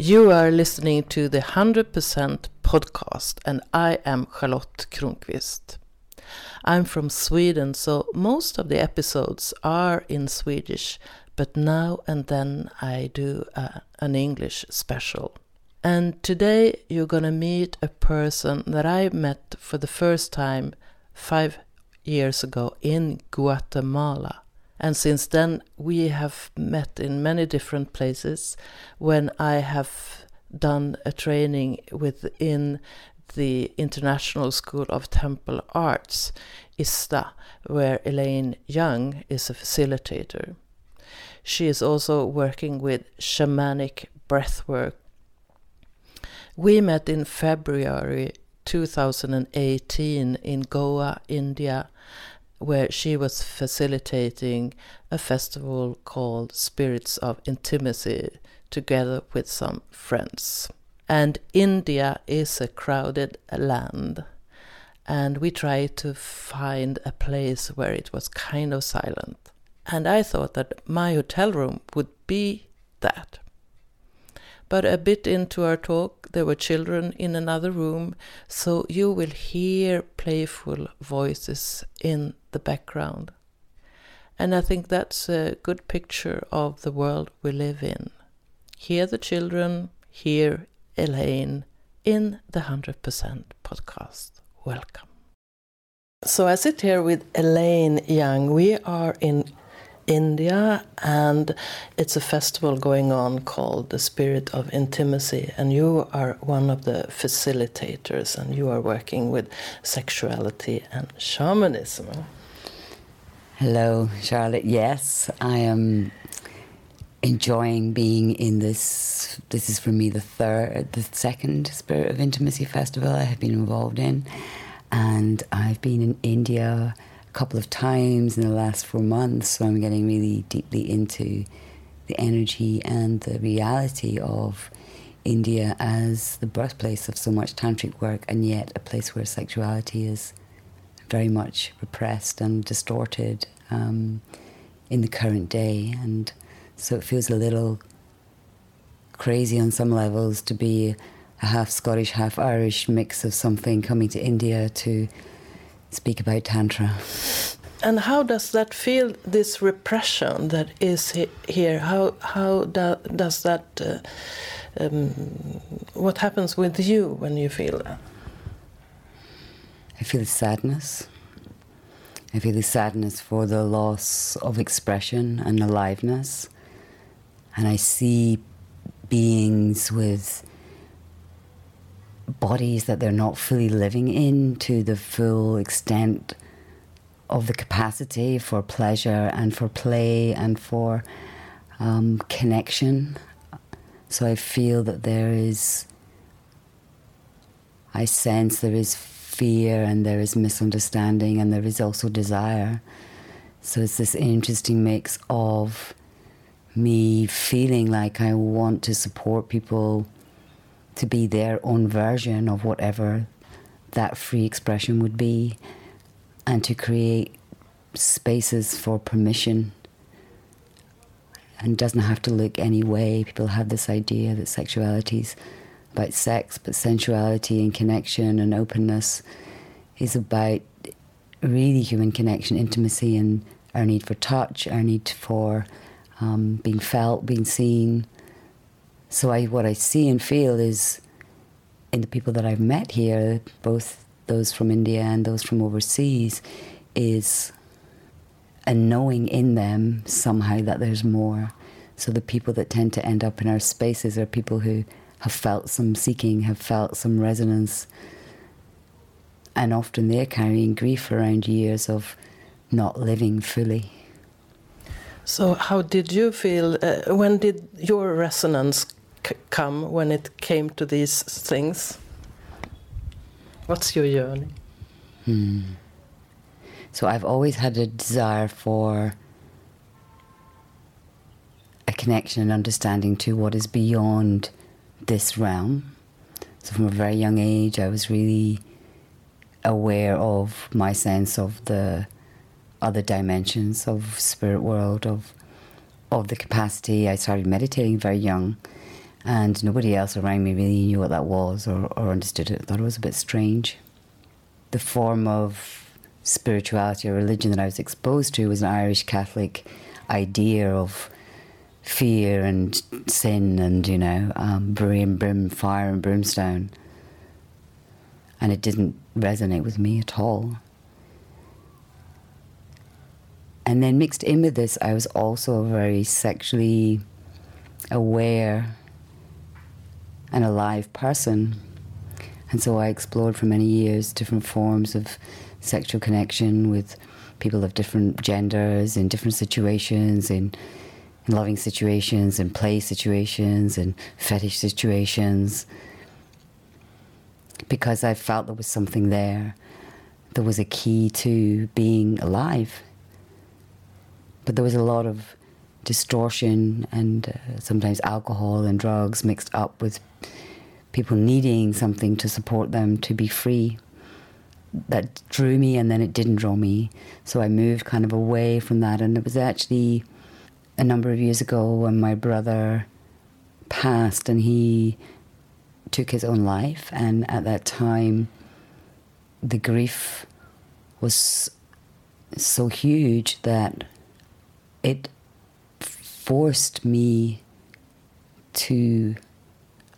You are listening to the 100% podcast, and I am Charlotte Kronqvist. I'm from Sweden, so most of the episodes are in Swedish, but now and then I do uh, an English special. And today you're gonna meet a person that I met for the first time five years ago in Guatemala. And since then, we have met in many different places when I have done a training within the International School of Temple Arts, ISTA, where Elaine Young is a facilitator. She is also working with shamanic breathwork. We met in February 2018 in Goa, India, where she was facilitating a festival called Spirits of Intimacy together with some friends. And India is a crowded land. And we tried to find a place where it was kind of silent. And I thought that my hotel room would be that. But a bit into our talk, there were children in another room, so you will hear playful voices in the background. And I think that's a good picture of the world we live in. Hear the children, hear Elaine in the 100% podcast. Welcome. So I sit here with Elaine Young. We are in India, and it's a festival going on called the Spirit of Intimacy, and you are one of the facilitators, and you are working with sexuality and shamanism. Hello, Charlotte. Yes, I am enjoying being in this. This is for me the third, the second Spirit of Intimacy festival I have been involved in, and I've been in India couple of times in the last four months. So I'm getting really deeply into the energy and the reality of India as the birthplace of so much tantric work, and yet a place where sexuality is very much repressed and distorted um, in the current day. And so it feels a little crazy on some levels to be a half Scottish, half Irish mix of something coming to India to speak about Tantra. And how does that feel, this repression that is here? How, how do, does that, uh, um, what happens with you when you feel that? I feel sadness. I feel the sadness for the loss of expression and aliveness. And I see beings with bodies that they're not fully living in to the full extent of the capacity for pleasure and for play and for um, connection. So I feel that there is, I sense there is fear and there is misunderstanding and there is also desire. So it's this interesting mix of me feeling like I want to support people to be their own version of whatever that free expression would be and to create spaces for permission and doesn't have to look any way. People have this idea that sexuality is about sex, but sensuality and connection and openness is about really human connection, intimacy, and our need for touch, our need for um, being felt, being seen, so I, what I see and feel is in the people that I've met here, both those from India and those from overseas, is a knowing in them somehow that there's more. So the people that tend to end up in our spaces are people who have felt some seeking, have felt some resonance, and often they're carrying grief around years of not living fully. So, how did you feel? Uh, when did your resonance come when it came to these things? What's your journey? Hmm. So I've always had a desire for a connection and understanding to what is beyond this realm. So from a very young age, I was really aware of my sense of the other dimensions of spirit world of of the capacity. I started meditating very young And nobody else around me really knew what that was or, or understood it. I thought it was a bit strange. The form of spirituality or religion that I was exposed to was an Irish Catholic idea of fear and sin and, you know, um, brim, brim, fire and brimstone. And it didn't resonate with me at all. And then mixed in with this, I was also very sexually aware and alive person. And so I explored for many years different forms of sexual connection with people of different genders in different situations, in, in loving situations, in play situations, in fetish situations, because I felt there was something there. There was a key to being alive. But there was a lot of distortion and uh, sometimes alcohol and drugs mixed up with people needing something to support them to be free that drew me and then it didn't draw me. So I moved kind of away from that. And it was actually a number of years ago when my brother passed and he took his own life. And at that time, the grief was so huge that it forced me to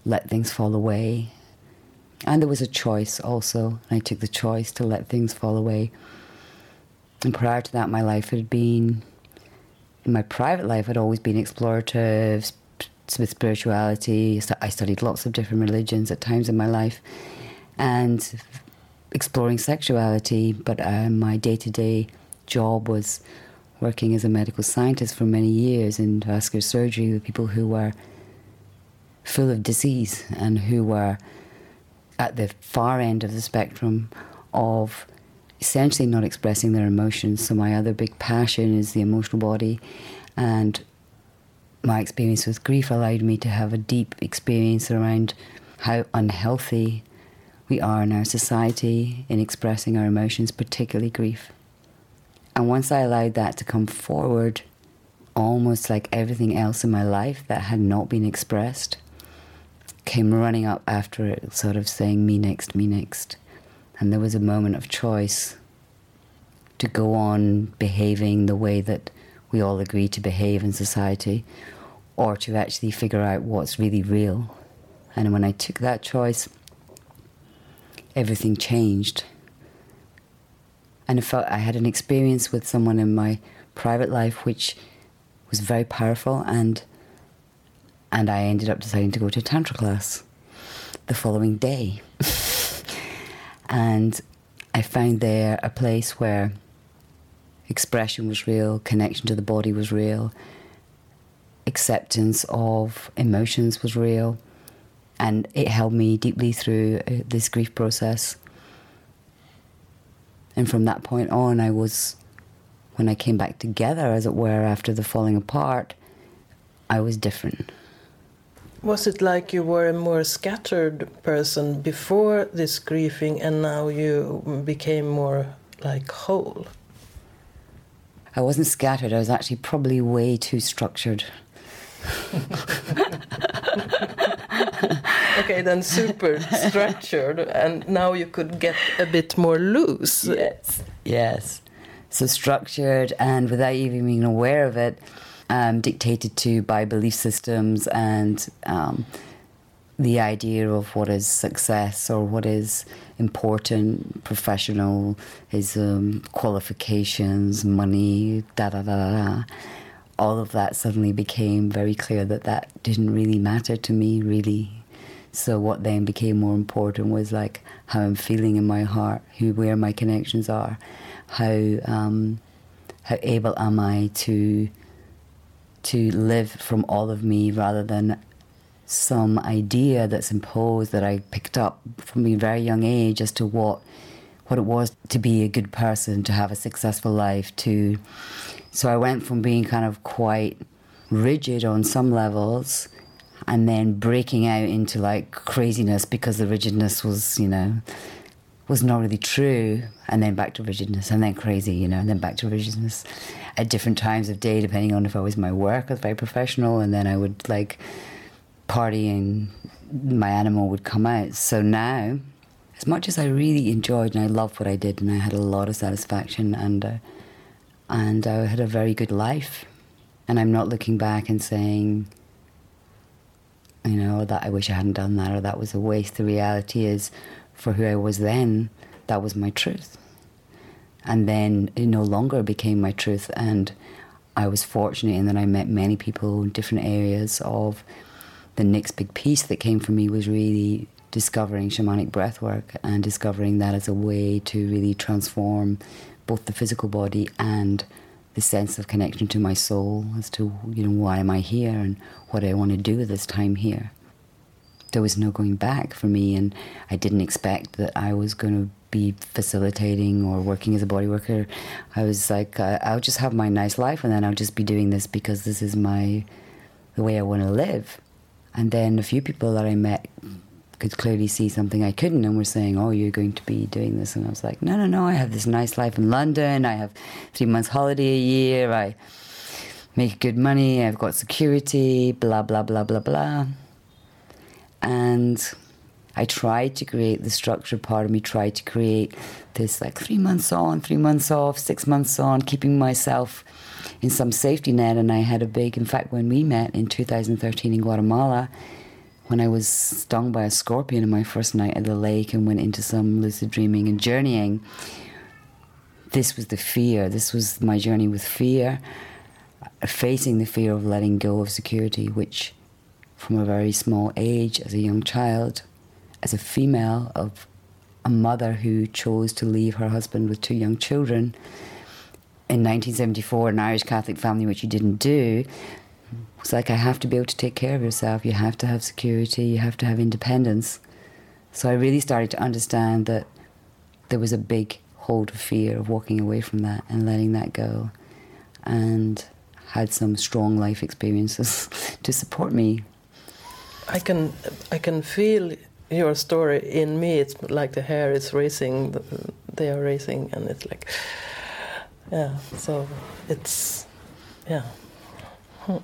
let things fall away and there was a choice also. I took the choice to let things fall away. And prior to that, my life had been, in my private life, had always been explorative with spirituality. I studied lots of different religions at times in my life and exploring sexuality. But uh, my day to day job was working as a medical scientist for many years in vascular surgery with people who were full of disease and who were at the far end of the spectrum of essentially not expressing their emotions. So, my other big passion is the emotional body, and my experience with grief allowed me to have a deep experience around how unhealthy we are in our society in expressing our emotions, particularly grief. And once I allowed that to come forward, almost like everything else in my life that had not been expressed, came running up after it, sort of saying, Me next, me next. And there was a moment of choice to go on behaving the way that we all agree to behave in society, or to actually figure out what's really real. And when I took that choice, everything changed. And I felt I had an experience with someone in my private life which was very powerful and and I ended up deciding to go to a Tantra class the following day. and I found there a place where expression was real, connection to the body was real, acceptance of emotions was real, and it helped me deeply through uh, this grief process. And from that point on, I was, when I came back together, as it were, after the falling apart, I was different. Was it like you were a more scattered person before this grieving and now you became more like whole? I wasn't scattered, I was actually probably way too structured. okay, then super structured, and now you could get a bit more loose. Yes, yes. So structured, and without even being aware of it, um, dictated to by belief systems and um, the idea of what is success or what is important, professional, is um, qualifications, money, da da da da. All of that suddenly became very clear that that didn't really matter to me, really. So what then became more important was like how I'm feeling in my heart, who where my connections are, how um, how able am I to to live from all of me rather than some idea that's imposed that I picked up from a very young age as to what what it was to be a good person, to have a successful life, to so I went from being kind of quite rigid on some levels and then breaking out into like craziness because the rigidness was, you know, was not really true, and then back to rigidness, and then crazy, you know, and then back to rigidness at different times of day, depending on if I was my work, I was very professional, and then I would like partying, my animal would come out. So now, as much as I really enjoyed and I loved what I did and I had a lot of satisfaction and uh, and I had a very good life, and I'm not looking back and saying, you know, that I wish I hadn't done that or that was a waste. The reality is, for who I was then, that was my truth. And then it no longer became my truth. And I was fortunate in that I met many people in different areas of the next big piece that came for me was really discovering shamanic breathwork and discovering that as a way to really transform both the physical body and the sense of connection to my soul as to you know why am I here and what do I want to do with this time here. There was no going back for me, and I didn't expect that I was going to be facilitating or working as a body worker. I was like, uh, I'll just have my nice life, and then I'll just be doing this because this is my the way I want to live. And then a few people that I met could clearly see something I couldn't and were saying, Oh, you're going to be doing this. And I was like, No, no, no, I have this nice life in London. I have three months holiday a year. I make good money. I've got security, blah, blah, blah, blah, blah. And I tried to create the structure part of me, tried to create this like three months on, three months off, six months on, keeping myself in some safety net. And I had a big, in fact, when we met in 2013 in Guatemala, when I was stung by a scorpion in my first night at the lake and went into some lucid dreaming and journeying, this was the fear. This was my journey with fear, facing the fear of letting go of security, which from a very small age, as a young child, as a female of a mother who chose to leave her husband with two young children in 1974, an Irish Catholic family, which you didn't do, it's like I have to be able to take care of yourself. You have to have security. You have to have independence. So I really started to understand that there was a big hold of fear of walking away from that and letting that go, and had some strong life experiences to support me. I can I can feel your story in me. It's like the hair is racing. They are racing, and it's like yeah. So it's yeah.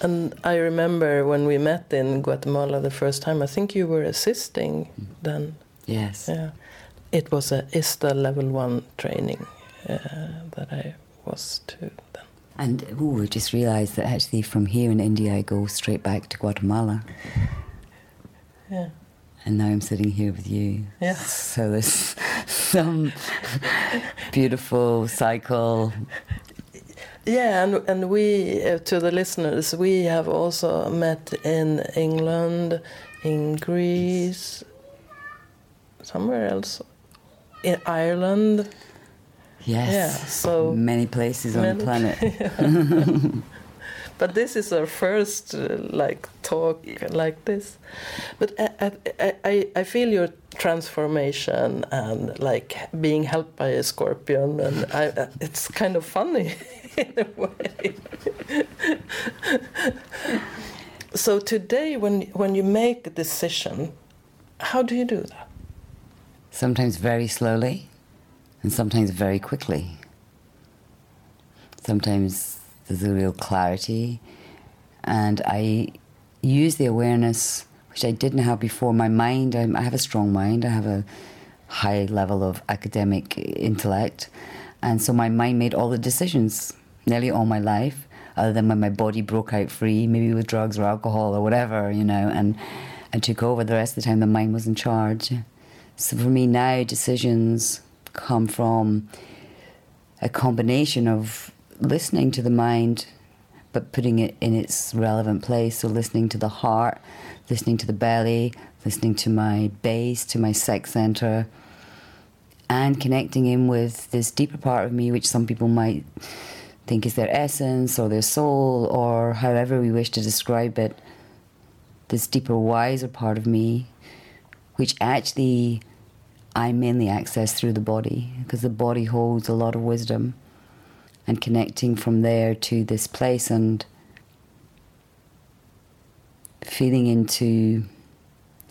and I remember when we met in Guatemala the first time, I think you were assisting then. Yes. Yeah. It was a ISTA level one training uh, that I was to then. And ooh, I just realised that actually from here in India I go straight back to Guatemala. Yeah. And now I'm sitting here with you. Yeah. So there's some beautiful cycle yeah, and and we uh, to the listeners, we have also met in England, in Greece, somewhere else, in Ireland. Yes. Yeah. So many places many, on the planet. but this is our first uh, like talk like this. But I, I, I, I feel your transformation and like being helped by a scorpion, and I, it's kind of funny. in a way. so today, when when you make a decision, how do you do that? Sometimes very slowly, and sometimes very quickly. Sometimes there's a real clarity, and I use the awareness which I didn't have before. My mind, I have a strong mind. I have a high level of academic intellect. And so my mind made all the decisions nearly all my life, other than when my body broke out free, maybe with drugs or alcohol or whatever, you know, and, and took over. The rest of the time, the mind was in charge. So for me now, decisions come from a combination of listening to the mind, but putting it in its relevant place. So listening to the heart, listening to the belly, listening to my base, to my sex center, and connecting in with this deeper part of me, which some people might think is their essence or their soul or however we wish to describe it, this deeper, wiser part of me, which actually I mainly access through the body because the body holds a lot of wisdom and connecting from there to this place and feeling into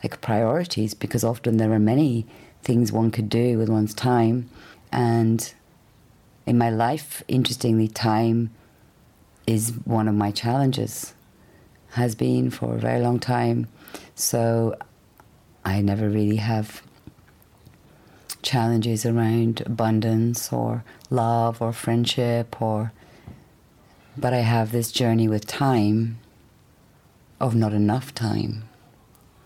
like priorities because often there are many things one could do with one's time and in my life, interestingly, time is one of my challenges. has been for a very long time. So I never really have challenges around abundance or love or friendship or but I have this journey with time of not enough time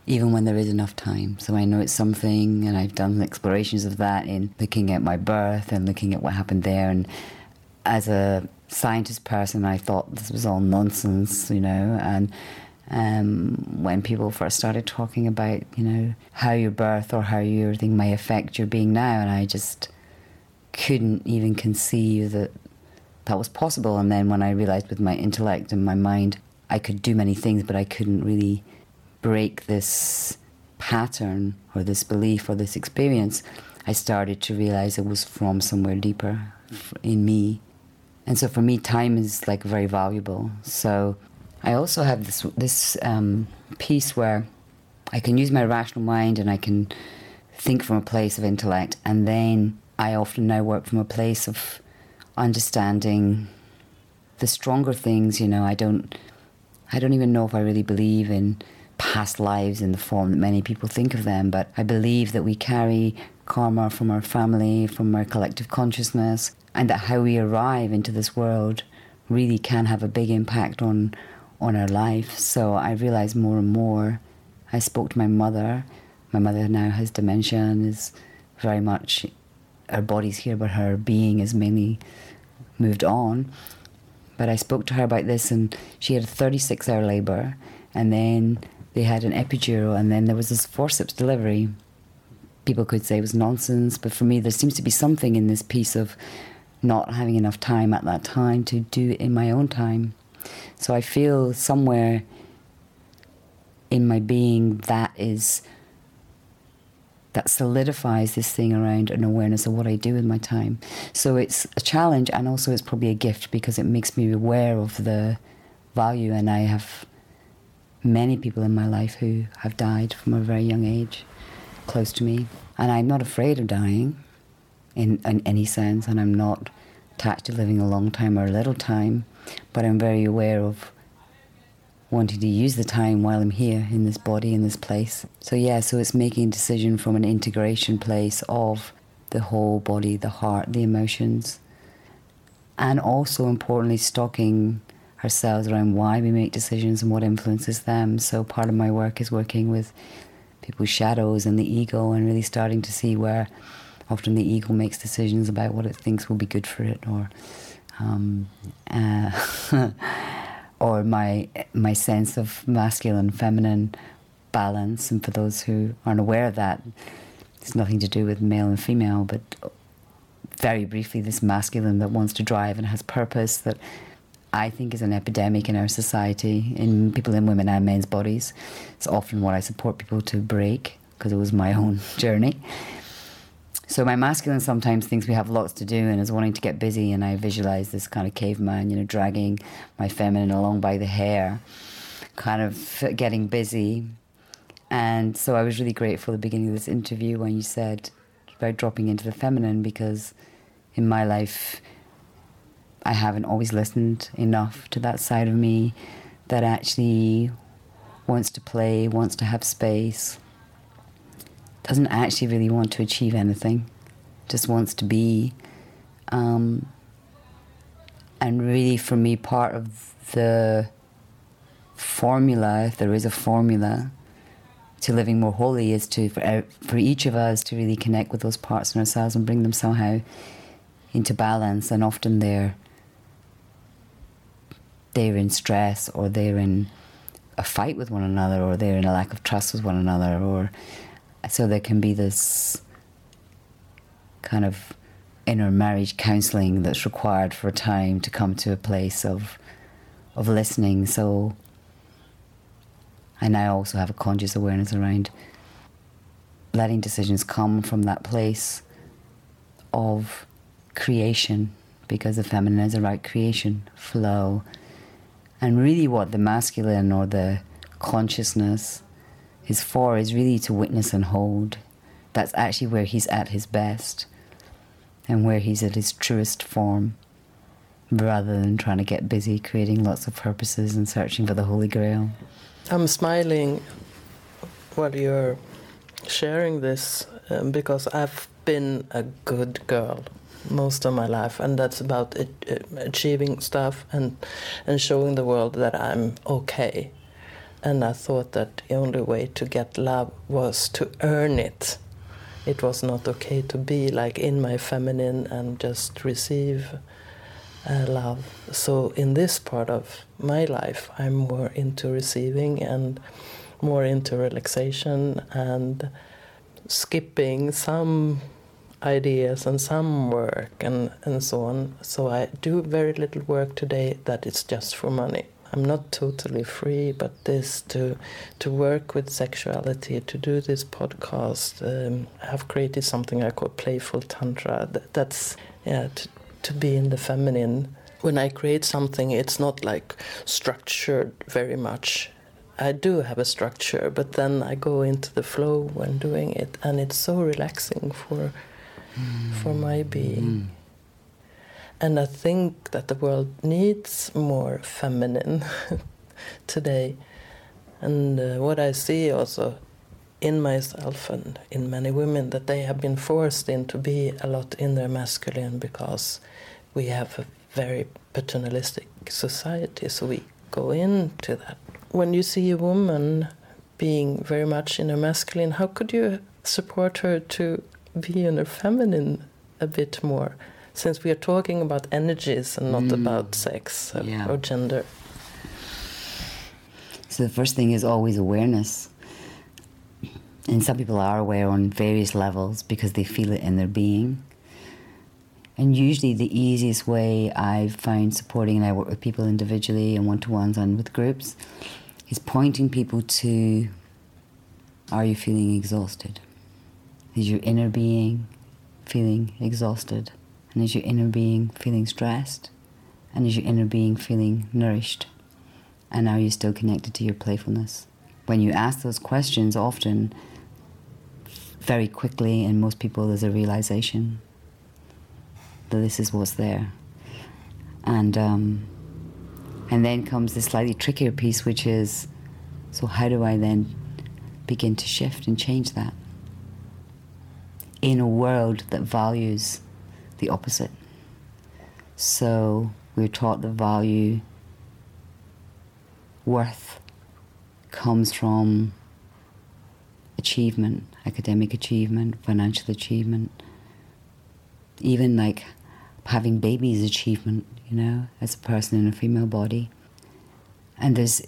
even when there is enough time. So I know it's something, and I've done explorations of that in looking at my birth and looking at what happened there. And as a scientist person, I thought this was all nonsense, you know. And um, when people first started talking about, you know, how your birth or how your thing may affect your being now, and I just couldn't even conceive that that was possible. And then when I realized with my intellect and my mind, I could do many things, but I couldn't really break this pattern or this belief or this experience, I started to realize it was from somewhere deeper in me. And so for me, time is like very valuable. So I also have this this um, piece where I can use my rational mind and I can think from a place of intellect, and then I often now work from a place of understanding the stronger things. You know, I don't I don't even know if I really believe in past lives in the form that many people think of them, but I believe that we carry karma from our family, from our collective consciousness, and that how we arrive into this world really can have a big impact on on her life. So I realized more and more. I spoke to my mother. My mother now has dementia and is very much her body's here, but her being is mainly moved on. But I spoke to her about this, and she had a 36 hour labor, and then they had an epidural, and then there was this forceps delivery. People could say it was nonsense, but for me, there seems to be something in this piece of not having enough time at that time to do it in my own time. So I feel somewhere in my being that is that solidifies this thing around an awareness of what I do with my time. So it's a challenge and also it's probably a gift because it makes me aware of the value and I have many people in my life who have died from a very young age close to me. And I'm not afraid of dying in, in any sense, and I'm not attached to living a long time or a little time, but I'm very aware of wanting to use the time while I'm here in this body, in this place. So, yeah, so it's making a decision from an integration place of the whole body, the heart, the emotions, and also importantly, stocking ourselves around why we make decisions and what influences them. So part of my work is working with people's shadows and the ego and really starting to see where often the ego makes decisions about what it thinks will be good for it or um, uh, or my my sense of masculine feminine balance and for those who aren't aware of that it's nothing to do with male and female but very briefly this masculine that wants to drive and has purpose that I think is an epidemic in our society, in people in women and men's bodies. It's often what I support people to break because it was my own journey. So my masculine sometimes thinks we have lots to do and is wanting to get busy, and I visualize this kind of caveman, you know, dragging my feminine along by the hair, kind of getting busy. And so I was really grateful at the beginning of this interview when you said about dropping into the feminine because in my life I haven't always listened enough to that side of me that actually wants to play, wants to have space, doesn't actually really want to achieve anything, just wants to be. Um, and really, for me, part of the formula, if there is a formula, to living more holy is to for, for each of us to really connect with those parts in ourselves and bring them somehow into balance. And often they're they're in stress or they're in a fight with one another or they're in a lack of trust with one another or so there can be this kind of inner marriage counseling that's required for a time to come to a place of of listening. So and I now also have a conscious awareness around letting decisions come from that place of creation because the feminine is about creation, flow, and really, what the masculine or the consciousness is for is really to witness and hold. That's actually where he's at his best and where he's at his truest form. rather than trying to get busy creating lots of purposes and searching for the Holy Grail. I'm smiling while you're sharing this um, because I've been a good girl most of my life, and that's about it, achieving stuff and and showing the world that I'm okay. And I thought that the only way to get love was to earn it. It was not okay to be like in my feminine and just receive uh, love. So in this part of my life, I'm more into receiving and more into relaxation and skipping some ideas and some work and, and so on. So I do very little work today that is just for money. I'm not totally free, but this to to work with sexuality, to do this podcast, um, I've created something I call playful tantra. That's yeah, to, to be in the feminine. When I create something, it's not like structured very much. I do have a structure, but then I go into the flow when doing it, and it's so relaxing for mm. for my being. Mm. And I think that the world needs more feminine today. And uh, what I see also in myself and in many women that they have been forced in to be a lot in their masculine because we have a very paternalistic society, so we go into that. When you see a woman being very much in her masculine, how could you support her to be in her feminine a bit more? Since we are talking about energies and not mm. about sex yeah. or gender. So the first thing is always awareness. And some people are aware on various levels because they feel it in their being. And usually, the easiest way I've found supporting, and I work with people individually and one to ones and with groups, is pointing people to are you feeling exhausted? Is your inner being feeling exhausted? And is your inner being feeling stressed? And is your inner being feeling nourished? And are you still connected to your playfulness? When you ask those questions, often, very quickly, and most people, there's a realization that this is what's there. And, um, and then comes the slightly trickier piece, which is so, how do I then begin to shift and change that? In a world that values the opposite. So we're taught the value, worth comes from achievement, academic achievement, financial achievement, even like having babies achievement, you know, as a person in a female body. And there's,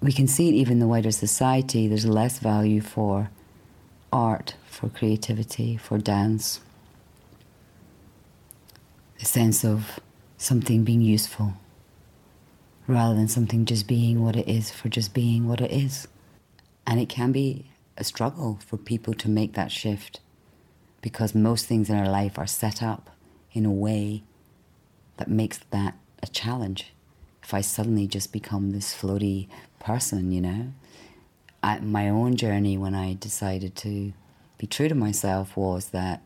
we can see it even in the wider society, there's less value for art, for creativity, for dance, a sense of something being useful rather than something just being what it is for just being what it is. And it can be a struggle for people to make that shift because most things in our life are set up in a way that makes that a challenge. If I suddenly just become this floaty person, you know, I, my own journey when I decided to be true to myself was that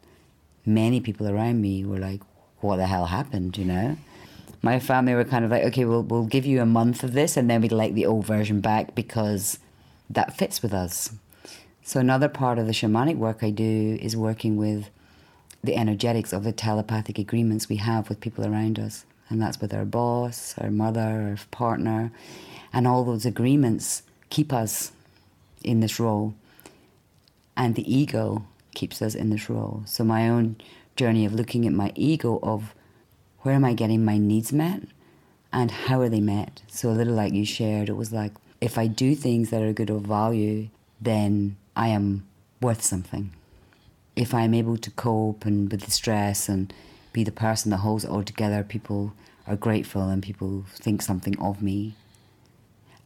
many people around me were like, what the hell happened, you know? My family were kind of like, okay, we'll, we'll give you a month of this and then we'd like the old version back because that fits with us. So, another part of the shamanic work I do is working with the energetics of the telepathic agreements we have with people around us. And that's with our boss, our mother, our partner. And all those agreements keep us in this role. And the ego keeps us in this role. So, my own journey of looking at my ego of where am I getting my needs met and how are they met. So a little like you shared, it was like if I do things that are good of value, then I am worth something. If I'm able to cope and with the stress and be the person that holds it all together, people are grateful and people think something of me.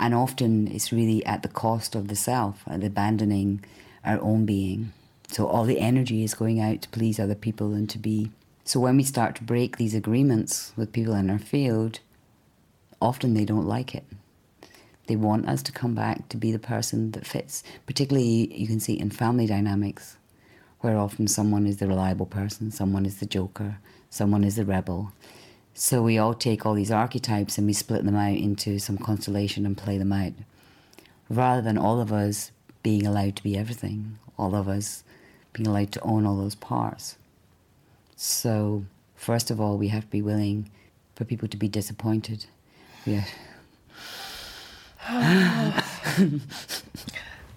And often it's really at the cost of the self, at abandoning our own being. So all the energy is going out to please other people and to be. So when we start to break these agreements with people in our field, often they don't like it. They want us to come back to be the person that fits. Particularly, you can see in family dynamics, where often someone is the reliable person, someone is the joker, someone is the rebel. So we all take all these archetypes and we split them out into some constellation and play them out. Rather than all of us being allowed to be everything, all of us being allowed to own all those parts. So, first of all, we have to be willing for people to be disappointed. Yeah.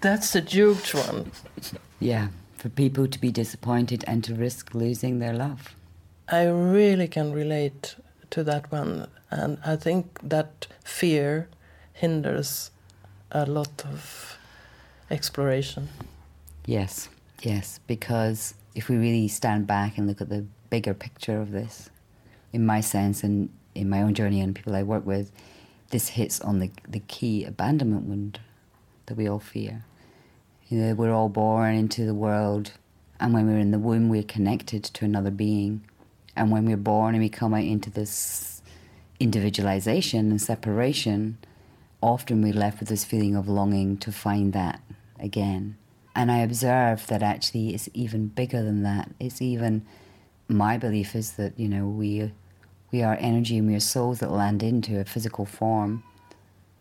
That's a huge one. Yeah, for people to be disappointed and to risk losing their love. I really can relate to that one, and I think that fear hinders a lot of exploration. Yes, yes, because if we really stand back and look at the bigger picture of this, in my sense and in my own journey and people I work with, this hits on the, the key abandonment wound that we all fear. You know, we're all born into the world, and when we're in the womb, we're connected to another being. And when we're born and we come out into this individualization and separation, often we're left with this feeling of longing to find that again. And I observe that actually it's even bigger than that. It's even my belief is that you know we we are energy and we are souls that land into a physical form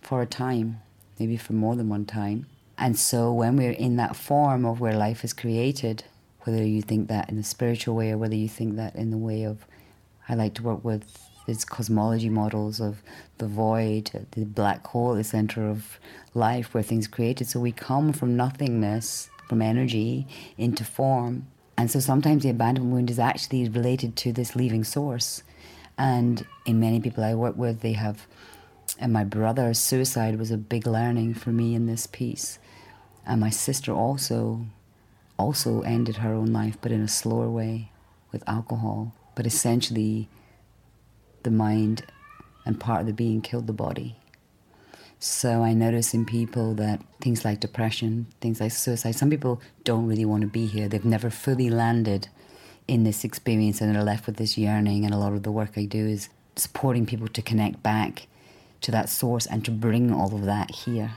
for a time, maybe for more than one time. And so when we're in that form of where life is created, whether you think that in a spiritual way or whether you think that in the way of, I like to work with these cosmology models of the void, the black hole, the center of life where things created. So we come from nothingness, from energy, into form. And so sometimes the abandonment wound is actually related to this leaving source. And in many people I work with, they have, and my brother's suicide was a big learning for me in this piece. And my sister also, also ended her own life, but in a slower way with alcohol. But essentially, the mind and part of the being killed the body. So I notice in people that things like depression, things like suicide, some people don't really want to be here. They've never fully landed in this experience and they're left with this yearning. And a lot of the work I do is supporting people to connect back to that source and to bring all of that here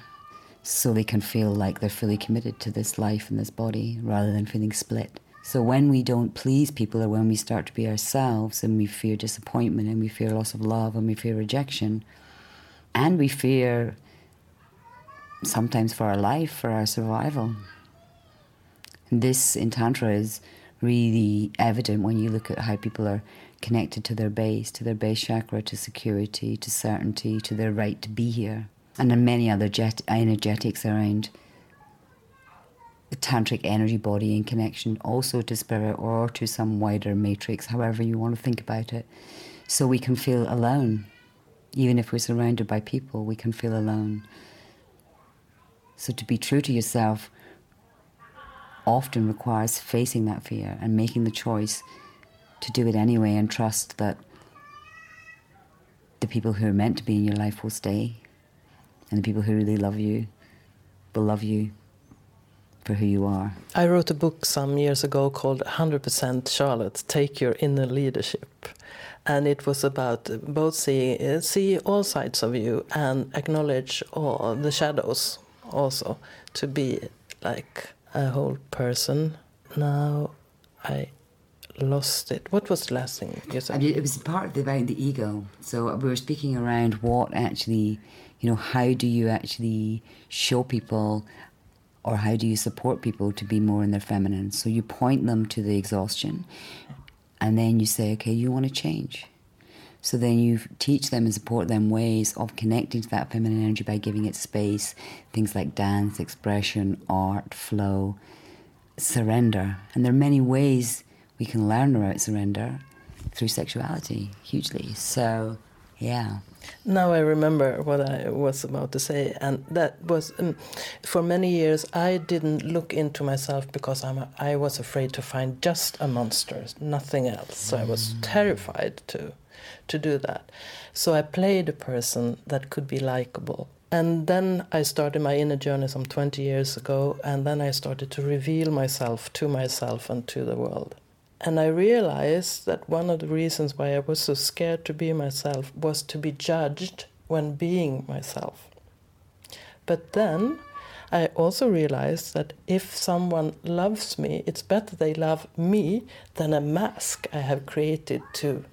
so they can feel like they're fully committed to this life and this body rather than feeling split. So when we don't please people or when we start to be ourselves and we fear disappointment and we fear loss of love and we fear rejection and we fear sometimes for our life, for our survival. This in Tantra is really evident when you look at how people are connected to their base, to their base chakra, to security, to certainty, to their right to be here. And many other jet- energetics around the tantric energy body in connection also to spirit or to some wider matrix, however you want to think about it. So we can feel alone. Even if we're surrounded by people, we can feel alone. So to be true to yourself often requires facing that fear and making the choice to do it anyway and trust that the people who are meant to be in your life will stay and the people who really love you will love you for who you are. I wrote a book some years ago called 100% Charlotte Take Your Inner Leadership. And it was about both see, see all sides of you and acknowledge all the shadows also to be like a whole person. Now I lost it. What was the last thing you said? it was part of the, about the ego. So we were speaking around what actually, you know, how do you actually show people or how do you support people to be more in their feminine? So you point them to the exhaustion and then you say, okay, you want to change. So then you teach them and support them ways of connecting to that feminine energy by giving it space, things like dance, expression, art, flow, surrender. And there are many ways we can learn about surrender through sexuality, hugely. So, yeah. Now I remember what I was about to say, and that was um, for many years I didn't look into myself because I'm a, I was afraid to find just a monster, nothing else. So I was mm. terrified to to do that. So I played a person that could be likable. And then I started my inner journey some 20 years ago, and then I started to reveal myself to myself and to the world. And I realized that one of the reasons why I was so scared to be myself was to be judged when being myself. But then I also realized that if someone loves me, it's better they love me than a mask I have created to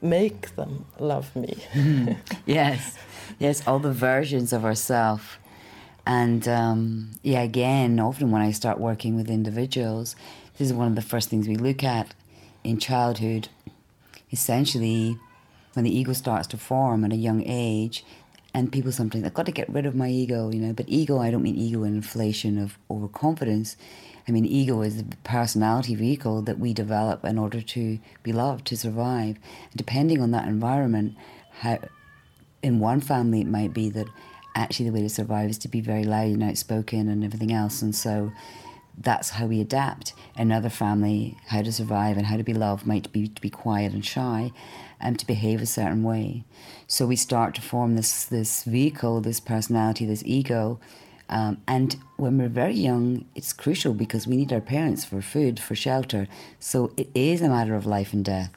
make them love me. yes, yes, all the versions of ourself. And um, yeah, again, often when I start working with individuals, this is one of the first things we look at in childhood. Essentially, when the ego starts to form at a young age, and people sometimes, I've got to get rid of my ego, you know. But ego, I don't mean ego in inflation of overconfidence. I mean, ego is the personality vehicle that we develop in order to be loved, to survive. And depending on that environment, how in one family it might be that actually the way to survive is to be very loud and outspoken and everything else. And so that's how we adapt. Another family, how to survive and how to be loved might be to be quiet and shy and to behave a certain way. So we start to form this this vehicle, this personality, this ego. Um, and when we're very young, it's crucial because we need our parents for food, for shelter. So it is a matter of life and death.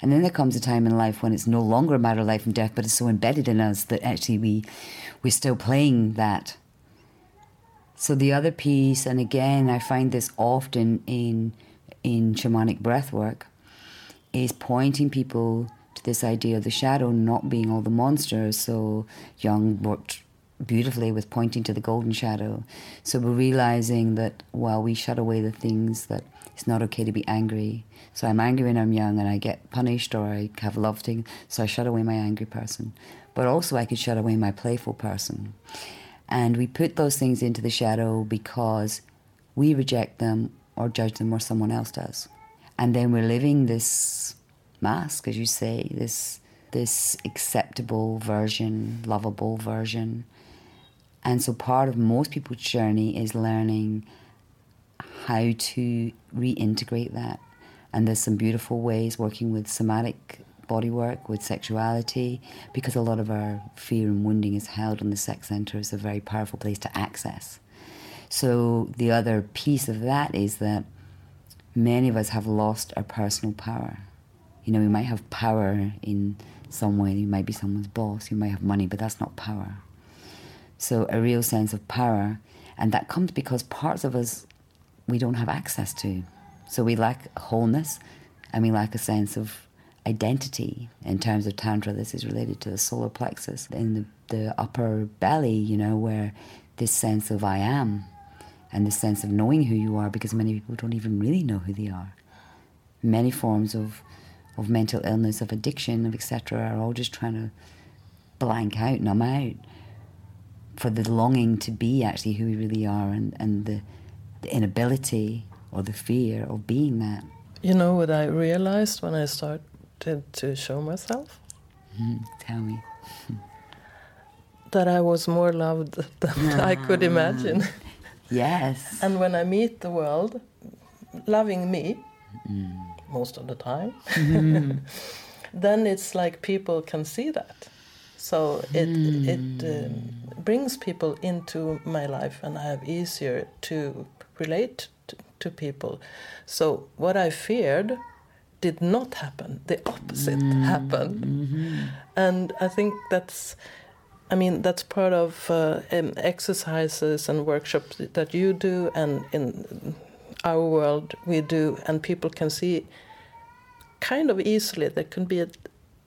And then there comes a time in life when it's no longer a matter of life and death, but it's so embedded in us that actually we we're still playing that. So the other piece, and again, I find this often in in shamanic breath work, is pointing people to this idea of the shadow not being all the monsters. So Jung worked beautifully with pointing to the golden shadow. So we're realizing that while we shut away the things that it's not okay to be angry. So I'm angry when I'm young and I get punished or I have love thing. So I shut away my angry person. But also I could shut away my playful person. And we put those things into the shadow because we reject them or judge them or someone else does. And then we're living this mask, as you say, this this acceptable version, lovable version. And so part of most people's journey is learning how to reintegrate that. And there's some beautiful ways working with somatic body work, with sexuality, because a lot of our fear and wounding is held in the sex center is a very powerful place to access. So the other piece of that is that many of us have lost our personal power. You know, we might have power in some way, you might be someone's boss, you might have money, but that's not power. So a real sense of power, and that comes because parts of us we don't have access to. So we lack wholeness and we lack a sense of identity. In terms of Tantra, this is related to the solar plexus in the, the upper belly, you know, where this sense of I am and the sense of knowing who you are because many people don't even really know who they are. Many forms of, of mental illness, of addiction, of etc., are all just trying to blank out, numb out for the longing to be actually who we really are and, and the the inability or the fear of being that. You know what I realized when I started to show myself? Mm, tell me. that I was more loved than I could imagine. Yes. and when I meet the world, loving me mm. most of the time, mm. then it's like people can see that. So it it um, brings people into my life, and I have easier to relate to, to people. So what I feared did not happen. The opposite mm. happened, mm-hmm. and I think that's. I mean that's part of uh, um, exercises and workshops that you do, and in our world we do, and people can see kind of easily there can be a,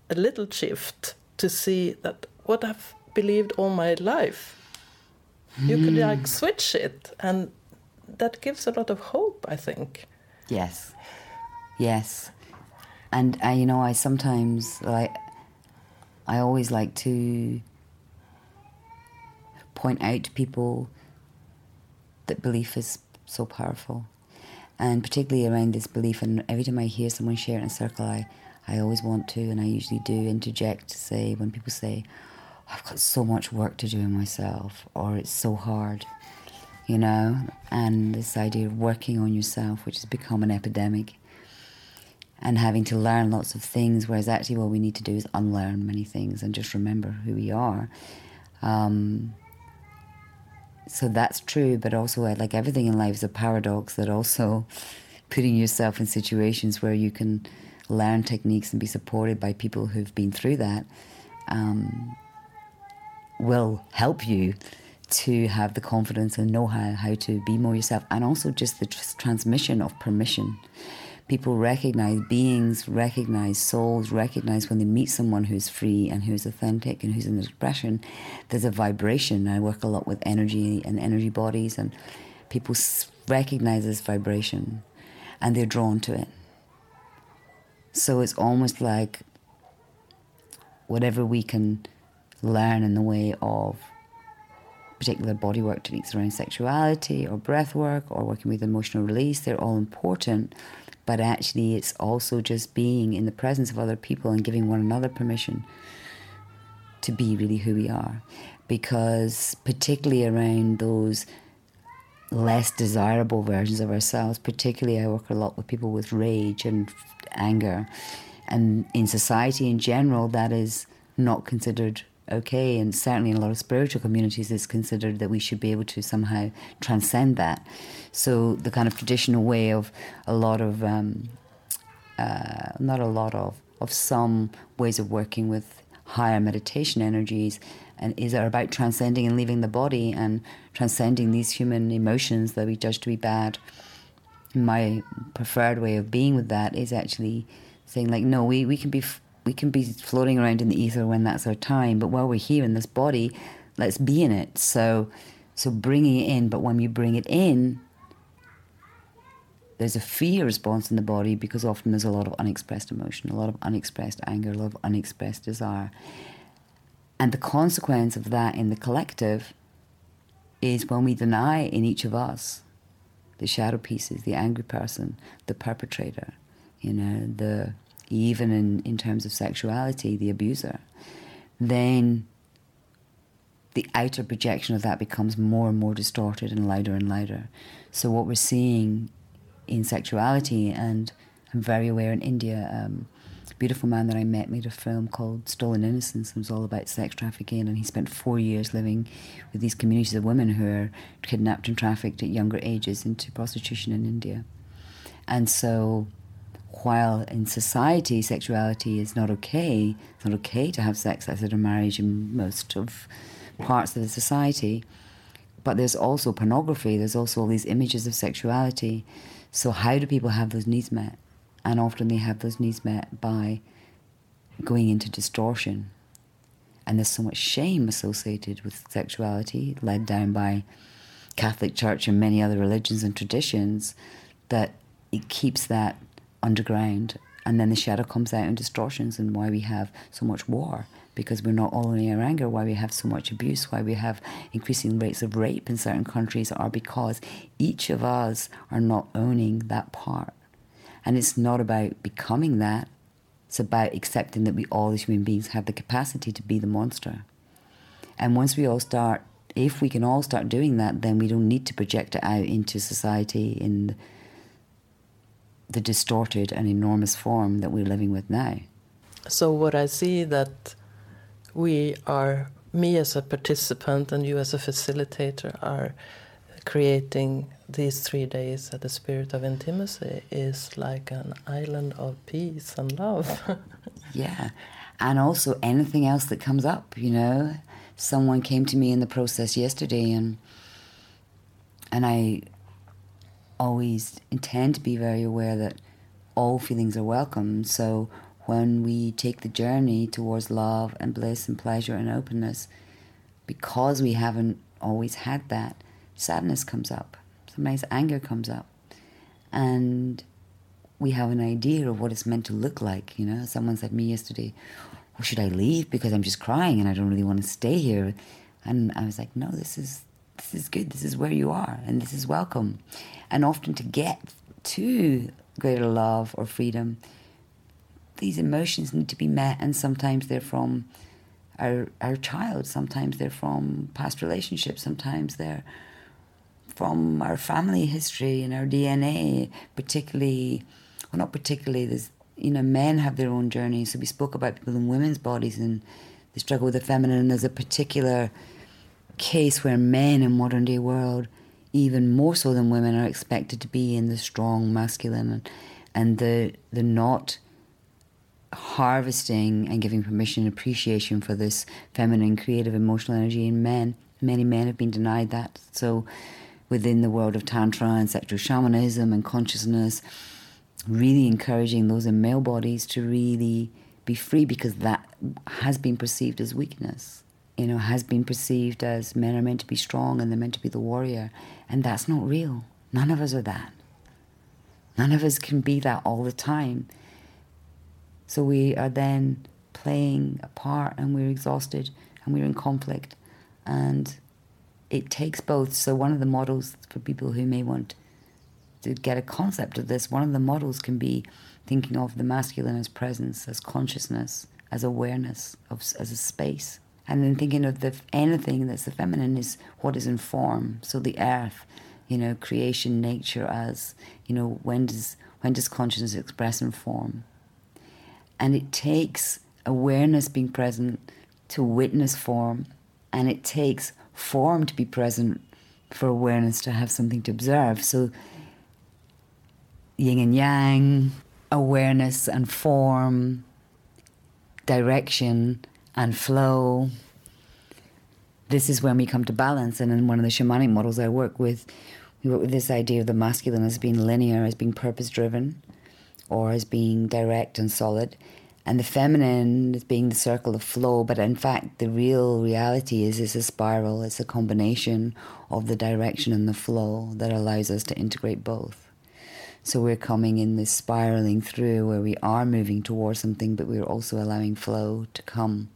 a little shift to see that what I've believed all my life, mm. you could like switch it, and that gives a lot of hope, I think. Yes, yes, and I, you know, I sometimes like, I always like to point out to people that belief is so powerful, and particularly around this belief. And every time I hear someone share it in a circle, I, I always want to, and I usually do interject to say when people say, "I've got so much work to do in myself," or "It's so hard." you know, and this idea of working on yourself, which has become an epidemic, and having to learn lots of things, whereas actually what we need to do is unlearn many things and just remember who we are. Um, so that's true, but also uh, like everything in life is a paradox that also putting yourself in situations where you can learn techniques and be supported by people who've been through that um, will help you to have the confidence and know how, how to be more yourself, and also just the tr- transmission of permission. People recognize, beings recognize, souls recognize when they meet someone who's free and who's authentic and who's in expression, there's a vibration. I work a lot with energy and energy bodies, and people recognize this vibration and they're drawn to it. So it's almost like whatever we can learn in the way of particular bodywork techniques around sexuality or breath work or working with emotional release, they're all important. But actually, it's also just being in the presence of other people and giving one another permission to be really who we are. Because, particularly around those less desirable versions of ourselves, particularly, I work a lot with people with rage and anger. And in society in general, that is not considered okay. And certainly in a lot of spiritual communities, it's considered that we should be able to somehow transcend that. So the kind of traditional way of a lot of, um, uh, not a lot of, of some ways of working with higher meditation energies and is are about transcending and leaving the body and transcending these human emotions that we judge to be bad. My preferred way of being with that is actually saying like, no, we, we can be we can be floating around in the ether when that's our time, but while we're here in this body, let's be in it. So, so bringing it in, but when you bring it in, there's a fear response in the body because often there's a lot of unexpressed emotion, a lot of unexpressed anger, a lot of unexpressed desire. And the consequence of that in the collective is when we deny in each of us the shadow pieces, the angry person, the perpetrator, you know, the even in, in terms of sexuality, the abuser, then the outer projection of that becomes more and more distorted and louder and louder. So, what we're seeing in sexuality, and I'm very aware in India, um, a beautiful man that I met made a film called Stolen Innocence. and It was all about sex trafficking, and he spent four years living with these communities of women who are kidnapped and trafficked at younger ages into prostitution in India. And so, while in society sexuality is not okay, it's not okay to have sex outside of marriage in most of parts of the society. But there's also pornography, there's also all these images of sexuality. So, how do people have those needs met? And often they have those needs met by going into distortion. And there's so much shame associated with sexuality, led down by Catholic Church and many other religions and traditions, that it keeps that underground. And then the shadow comes out in distortions and why we have so much war because we're not only our anger, why we have so much abuse, why we have increasing rates of rape in certain countries are because each of us are not owning that part. And it's not about becoming that, it's about accepting that we all as human beings have the capacity to be the monster. And once we all start, if we can all start doing that, then we don't need to project it out into society in the distorted and enormous form that we're living with now. So what I see that we are, me as a participant and you as a facilitator are creating these three days at the spirit of intimacy is like an island of peace and love. yeah. And also anything else that comes up, you know. Someone came to me in the process yesterday and and I always intend to be very aware that all feelings are welcome. So when we take the journey towards love and bliss and pleasure and openness, because we haven't always had that, sadness comes up. Sometimes anger comes up. And we have an idea of what it's meant to look like. You know, someone said to me yesterday, well, should I leave because I'm just crying and I don't really want to stay here? And I was like, no, this is this is good. This is where you are, and this is welcome. And often to get to greater love or freedom, these emotions need to be met, and sometimes they're from our our child, sometimes they're from past relationships, sometimes they're from our family history and our DNA, particularly, well, not particularly. There's you know, men have their own journey. So we spoke about people in women's bodies and the struggle with the feminine. And there's a particular case where men in modern day world, even more so than women, are expected to be in the strong masculine and, and the the not harvesting and giving permission and appreciation for this feminine, creative, emotional energy in men. Many men have been denied that. So within the world of tantra and sexual shamanism and consciousness, really encouraging those in male bodies to really be free because that has been perceived as weakness. You know, has been perceived as men are meant to be strong and they're meant to be the warrior. And that's not real. None of us are that. None of us can be that all the time. So we are then playing a part and we're exhausted and we're in conflict. And it takes both. So, one of the models for people who may want to get a concept of this, one of the models can be thinking of the masculine as presence, as consciousness, as awareness, of, as a space. And then thinking of the anything that's the feminine is what is in form. So the earth, you know, creation, nature as, you know, when does when does consciousness express in form? And it takes awareness being present to witness form, and it takes form to be present for awareness to have something to observe. So yin and yang, awareness and form, direction and flow. This is when we come to balance. And in one of the shamanic models I work with, we work with this idea of the masculine as being linear, as being purpose driven, or as being direct and solid, and the feminine as being the circle of flow. But in fact, the real reality is it's a spiral, it's a combination of the direction and the flow that allows us to integrate both. So we're coming in this spiraling through where we are moving towards something, but we're also allowing flow to come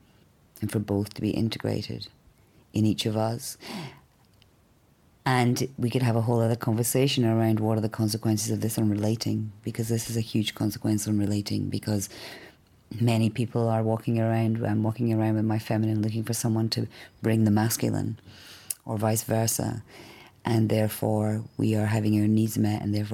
and for both to be integrated in each of us. And we could have a whole other conversation around what are the consequences of this on relating, because this is a huge consequence on relating, because many people are walking around, I'm walking around with my feminine looking for someone to bring the masculine, or vice versa. And therefore, we are having our needs met, and therefore,